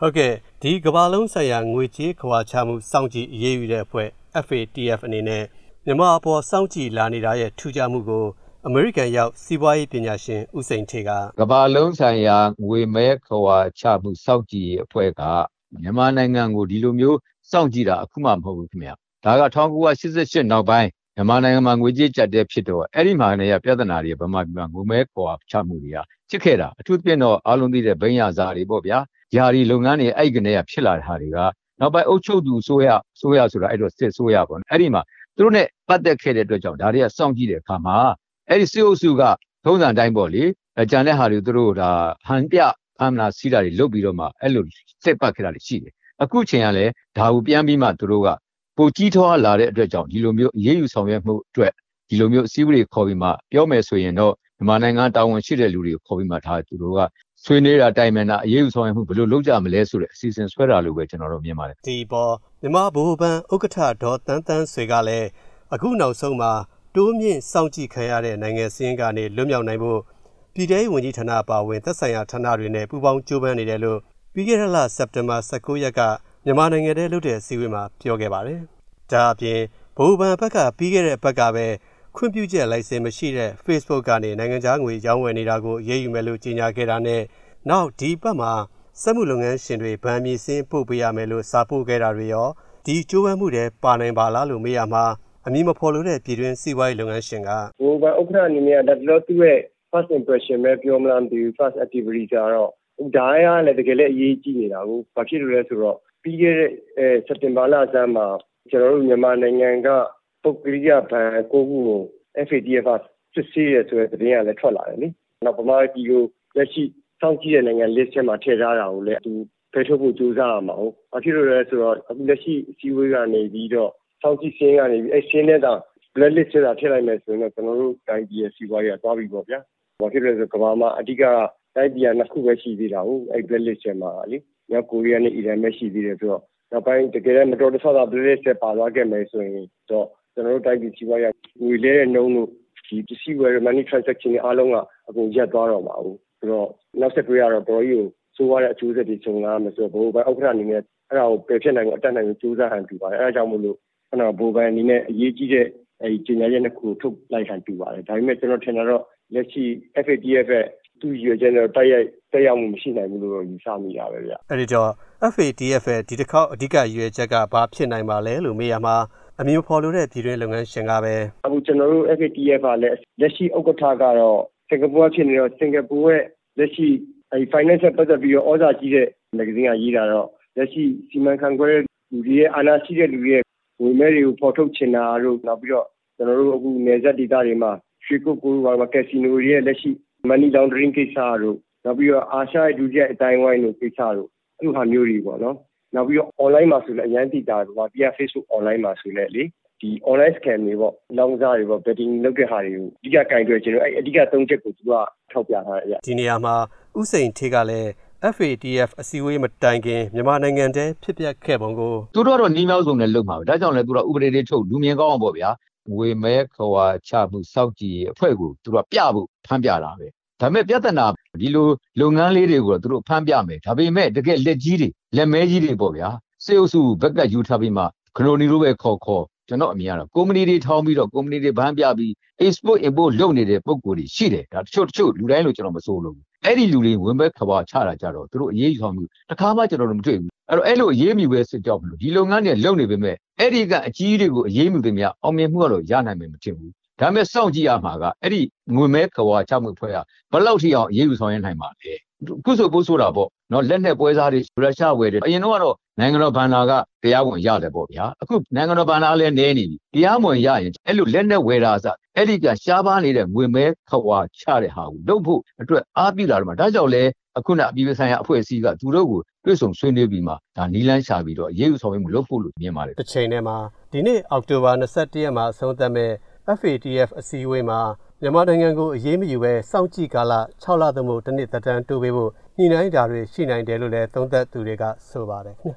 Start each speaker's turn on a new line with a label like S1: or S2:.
S1: ဟုတ်ကဲ့ဒီကမ္ဘာလုံးဆိုင်ရာငွေကြေးခွာချမှုစောင့်ကြည့်အရေးယူတဲ့အဖွဲ့ FATF အနေနဲ့မြန်မာအပေါ်စောင့်ကြည့်လာနေတာရဲ့ထူးခြားမှုကိုအမေရိကန်ရောက်စီးပွားရေးပညာရှင်ဦးစိန်ထေက
S2: ကမ္ဘာလုံးဆိုင်ရာငွေမဲခွာချမှုစောင့်ကြည့်ရေးအဖွဲ့ကမြန်မာနိုင်ငံကိုဒီလိုမျိုးစောင့်ကြည့်တာအခုမှမဟုတ်ဘူးခင်ဗျဒါက1988နောက်ပိုင်းမြန်မာနိုင်ငံမှာငွေကြေးကြက်တဲ့ဖြစ်တော့အဲ့ဒီမှာနေရပြဿနာတွေဗမာပြည်မှာငွေမဲခွာချမှုတွေကဖြစ်ခဲ့တာအထူးသဖြင့်တော့အားလုံးသိတဲ့ဘိန်းရစာတွေပေါ့ဗျာ ယာရီလုပ်ငန်းတွေအဲ့ကနေဖြစ်လာတဲ့ဟာတွေကနောက်ပိုင်းအုပ်ချုပ်သူဆိုရဆိုရဆိုတာအဲ့တော့စစ်ဆိုရပေါ့အဲ့ဒီမှာသူတို့ ਨੇ ပတ်သက်ခဲ့တဲ့အတွက်ကြောင့်ဒါတွေကစောင့်ကြည့်တဲ့အခါမှာအဲ့ဒီစစ်အုပ်စုကထုံးစံတိုင်းပေါ့လေကြံတဲ့ဟာတွေသူတို့ဒါဟန်ပြဖမ်းလာစီးတာတွေလုပ်ပြီးတော့မှအဲ့လိုစစ်ပတ်ခဲ့တာတွေရှိတယ်အခုချိန်ကလည်းဒါကိုပြန်ပြီးမှသူတို့ကပိုကြီးထွားလာတဲ့အတွက်ကြောင့်ဒီလိုမျိုးအရေးယူဆောင်ရွက်မှုအတွက်ဒီလိုမျိုးအစည်းအဝေးခေါ်ပြီးမှပြောမယ်ဆိုရင်တော့မြန်မာနိုင်ငံတာဝန်ရှိတဲ့လူတွေခေါ်ပြီးမှဒါသူတို့က ဆွေးနွေးတာတိုင်ပင်တာအရေးယူဆောင်ရွက်မှုဘယ်လိုလုပ်ကြမလဲဆိုတဲ့အစီအစဉ်ဆွဲတာလို့ပဲကျွန်တော်တို့မြင်ပါတယ်
S1: ဒီပေါ်မြန်မာဘိုးဘန်ဥက္ကဋ္ဌဒေါ်တန်းတန်းဆွေကလည်းအခုနောက်ဆုံးမှာတိုးမြင့်စောင့်ကြည့်ခံရတဲ့နိုင်ငံစည်းကနေလွတ်မြောက်နိုင်ဖို့ပြည်ထောင်ဝန်ကြီးဌာနအပါအဝင်သက်ဆိုင်ရာဌာနတွေနဲ့ပူးပေါင်းကြိုးပမ်းနေတယ်လို့ပြီးခဲ့တဲ့လစက်တင်ဘာ19ရက်ကမြန်မာနိုင်ငံထဲလုပ်တဲ့အစည်းအဝေးမှာပြောခဲ့ပါတယ်။ဒါအပြင်ဘိုးဘန်ဘက်ကပြီးခဲ့တဲ့ဘက်ကပဲ ခွင့်ပြုချက်လိုင်စင်မရှိတဲ့ Facebook ကနေနိုင်ငံခြားငွေရောင်းဝယ်နေတာကိုအရေးယူမယ်လို့ကြေညာခဲ့တာနဲ့နောက်ဒီပတ်မှာစက်မှုလုပ်ငန်းရှင်တွေဗန်မြေစင်းပို့ပေးရမယ်လို့စာပို့ခဲ့တာတွေရောဒီကြိုးပမ်းမှုတွေပါနိုင်ပါလားလို့မေးရမှာအမည်မဖော်လို့တဲ့ပြည်တွင်းစီးပွားရေးလုပ်ငန်းရှင်က
S3: ဟိုဘာဥက္ကဋ္ဌအနေနဲ့ဒါတော့သူ့ရဲ့ first impression ပဲပြောမလားမသိဘူး first activity ကြတော့ဒါရလည်းတကယ်လည်းအရေးကြီးနေတာကိုဘာဖြစ်လို့လဲဆိုတော့ပြီးခဲ့တဲ့အဲစက်တင်ဘာလဆန်းမှာကျွန်တော်တို့မြန်မာနိုင်ငံက ပုဂ္ဂလိကဘဏ်ကိုခုကို FATF စစ်ဆေးရဆိုတဲ့သတင်းကလည်းထွက်လာတယ်လေနောက်ဗမာပြည်ကိုလက်ရှိစောင့်ကြည့်တဲ့နိုင်ငံ list ထဲမှာထည့်ထားတာကိုလည်းသူဖယ်ထုတ်ဖို့ကြိုးစားရမှာဟုတ်။ဘာဖြစ်လို့လဲဆိုတော့အခုလက်ရှိအစည်းအဝေးကနေပြီးတော့စောင့်ကြည့်စင်းကနေပြီးအဲ့စင်းနဲ့တာ black list ထဲတာထည့်လိုက်မယ်ဆိုရင်တော့ကျွန်တော်တို့တိုင်းပြည်ရဲ့စီးပွားရေးကသွားပြီပေါ့ဗျာ။ဘာဖြစ်လို့လဲဆိုကမ္ဘာမှာအဓိကတိုင်းပြည်ကနှစ်ခုပဲရှိသေးတာဟုတ်အဲ့ black list ထဲမှာလေ။မြောက်ကိုရီးယားနဲ့အီရန်ပဲရှိသေးတယ်ဆိုတော့နောက်ပိုင်းတကယ်လည်းမတော်တဆတာ black list ထဲပါသွားခဲ့မယ်ဆိုရင်တော့ ကျွန်တော်တို့တိုင်းပြည်စီးပွားရေးငွေလဲတဲ့နှုန်းတို့ဒီပစ္စည်းဝယ် money transaction တွေအားလုံးကအကုန်ရပ်သွားတော့မှာဟုတ်ဆိုတော့နောက်ဆက်တွဲကတော့တော်ကြီးကိုစိုးရတဲ့အကျိုးဆက်တွေခြုံလာမယ်ဆိုတော့ဘိုးဘိုင်ဥက္ကဋ္ဌအနေနဲ့အဲ့ဒါကိုပယ်ဖြစ်နိုင်ကိုအတက်နိုင်ကိုစူးစမ်းဟန်တူပါတယ်အဲ့ဒါကြောင့်မို့လို့ခဏဘိုးဘိုင်အနေနဲ့အရေးကြီးတဲ့အဲဒီကြေညာချက်နှစ်ခုထုတ်လိုက်ဟန်တူပါတယ်ဒါပေမဲ့ကျွန်တော်ထင်တာတော့လက်ရှိ FATF ရဲ့သူရွေချက်နဲ့တိုက်ရိုက်တက်ရောက်မှုမရှိနိုင်ဘူးလို့ယူဆမိတာပဲဗျ
S1: အဲ့ဒီတော့ FATF ရဲ့ဒီတစ်ခေါက်အဓိကရွေချက်ကဘာဖြစ်နိုင်ပါလဲလို့မေးရမှာ အမျိုးဖော်လို့တဲ့ပြည်တွင်းလုပ်ငန်းရှင်ကပဲ
S3: အခုကျွန်တော်တို့ FATF ကလည်းလက်ရှိဥက္ကဋ္ဌကတော့စင်ကာပူကဖြစ်နေတော့စင်ကာပူရဲ့လက်ရှိအဲဒီ finance နဲ့ပတ်သက်ပြီးတော့ဩဇာကြီးတဲ့မဂ္ဂဇင်းကရေးတာတော့လက်ရှိစီမံခန့်ခွဲလူတွေရဲ့အာဏာရှိတဲ့လူတွေရဲ့ငွေမဲတွေကိုဖော်ထုတ်ချင်တာတို့နောက်ပြီးတော့ကျွန်တော်တို့အခုနယ်စပ်ဒေသတွေမှာရွှေကုတ်ကိုဘာကက်စီနိုတွေရဲ့လက်ရှိ money laundering ကိစ္စတို့နောက်ပြီးတော့အာရှရဲ့ဒုတိယအတိုင်းဝိုင်းတို့ကိစ္စတို့အဲ့လိုဟာမျိုးတွေပေါ့နော် နောက်ပြီးတော့ online မှာဆိုလည်းအရန်တိတာပေါ့ပြ Facebook online မှာဆိုလည်းလေဒီ online scam တွေပေါ့လောင်းစားတွေပေါ့ betting လုပ်တဲ့ဟာတွေကိုအဓိကကင်တွယ်ခြင်းလို့အဲ့အဓိကသုံးချက်ကိုသူကထောက်ပြထားတယ်
S1: ဒီနေရာမှာဥစိန်ထေးကလည်း FATF အစည်းအဝေးမတိုင်ခင်မြန်မာနိုင်ငံတည်းဖြစ်ပျက်ခဲ့ပုံကို
S2: သူတို့တော့နှီးမြောက်ဆုံးနဲ့လုပ်မှာပဲဒါကြောင့်လည်းသူတို့ဥပဒေတွေထုတ်လူမြင်ကောင်းအောင်ပေါ့ဗျာငွေမဲခွာချမှုစောက်ကြည့်အဖွဲ့ကိုသူတို့ပြဖို့ဖမ်းပြတာပဲဒါပေမဲ့ပြဿနာဒီလိုလုပ်ငန်းလေးတွေကိုတော့သူတို့ဖမ်းပြမယ်ဒါပေမဲ့တကယ်လက်ကြီးတွေ လက်မဲကြီးတွေပေါ့ဗျာစေအုပ်စုဘက်ကယူထားပြီးမှခရိုနီလိုပဲခေါ်ခေါ်ကျွန်တော်အမြင်ကတော့ကုမ္ပဏီတွေထောင်းပြီးတော့ကုမ္ပဏီတွေဗန်းပြပြီး export import လုပ်နေတဲ့ပုံကိုယ်တွေရှိတယ်ဒါတချို့တချို့လူတိုင်းလို့ကျွန်တော်မဆိုးလို့အဲ့ဒီလူတွေဝင်ဘက်ခဘာချတာကြတော့သူတို့အရေးယူဆောင်မှုတခါမှကျွန်တော်တို့မတွေ့ဘူးအဲ့တော့အဲ့လိုအရေးမြူပဲစစ်ကြောက်မလို့ဒီလုပ်ငန်းတွေလုပ်နေပေမဲ့အဲ့ဒီကအကြီးတွေကိုအရေးမြူတွေများအောင်မြင်မှုကတော့ရနိုင်မယ်မထင်ဘူးဒါမဲ့စောင့်ကြည့်ရမှာကအဲ့ဒီငွေမဲခဝါချမှုဖွဲ့ရဘယ်လောက်ထိအောင်အရေးယူဆောင်ရနိုင်ပါလဲ ခုဆိုပိုးဆိုတာပေါ့နော်လက်နဲ့ပွဲစားတွေရုရှားဝယ်တယ်အရင်တော့ကတော့နိုင်ငံတော်ဘဏ္ဍာကတရားဝင်ရတယ်ပေါ့ဗျာအခုနိုင်ငံတော်ဘဏ္ဍာလည်းနည်းနေပြီတရားဝင်ရရင်အဲ့လိုလက်နဲ့ဝယ်တာစအဲ့ဒီကရှားပါနေတဲ့ငွေမဲခဝါချတဲ့ဟာကိုလုပ်ဖို့အတွက်အားပြုလာတယ်မှာဒါကြောင့်လဲအခုနအပြည်ပြည်ဆိုင်ရာအဖွဲ့အစည်းကသူတို့ကိုတွေ့ဆုံဆွေးနွေးပြီးမှဒါနီလန်းရှာပြီးတော့ရေးယူဆောင်ရွက်မှုလုပ်ဖို့လို့မြင်ပါတယ်
S1: တစ်ချိန်တည်းမှာဒီနေ့အောက်တိုဘာ21ရက်မှာအဆုံးသတ်မဲ့ FATF အစည်းအဝေးမှာ မြန်မာနိုင်ငံကိုအရေးမယူဘဲစောင့်ကြည့်ကာလ6လသမုတ်တစ်နှစ်သက်တမ်းတိုးပေးဖို့ညှိနှိုင်းတာတွေရှိနိုင်တယ်လို့လည်းသုံးသပ်သူတွေကဆိုပါတယ်ခင်ဗျ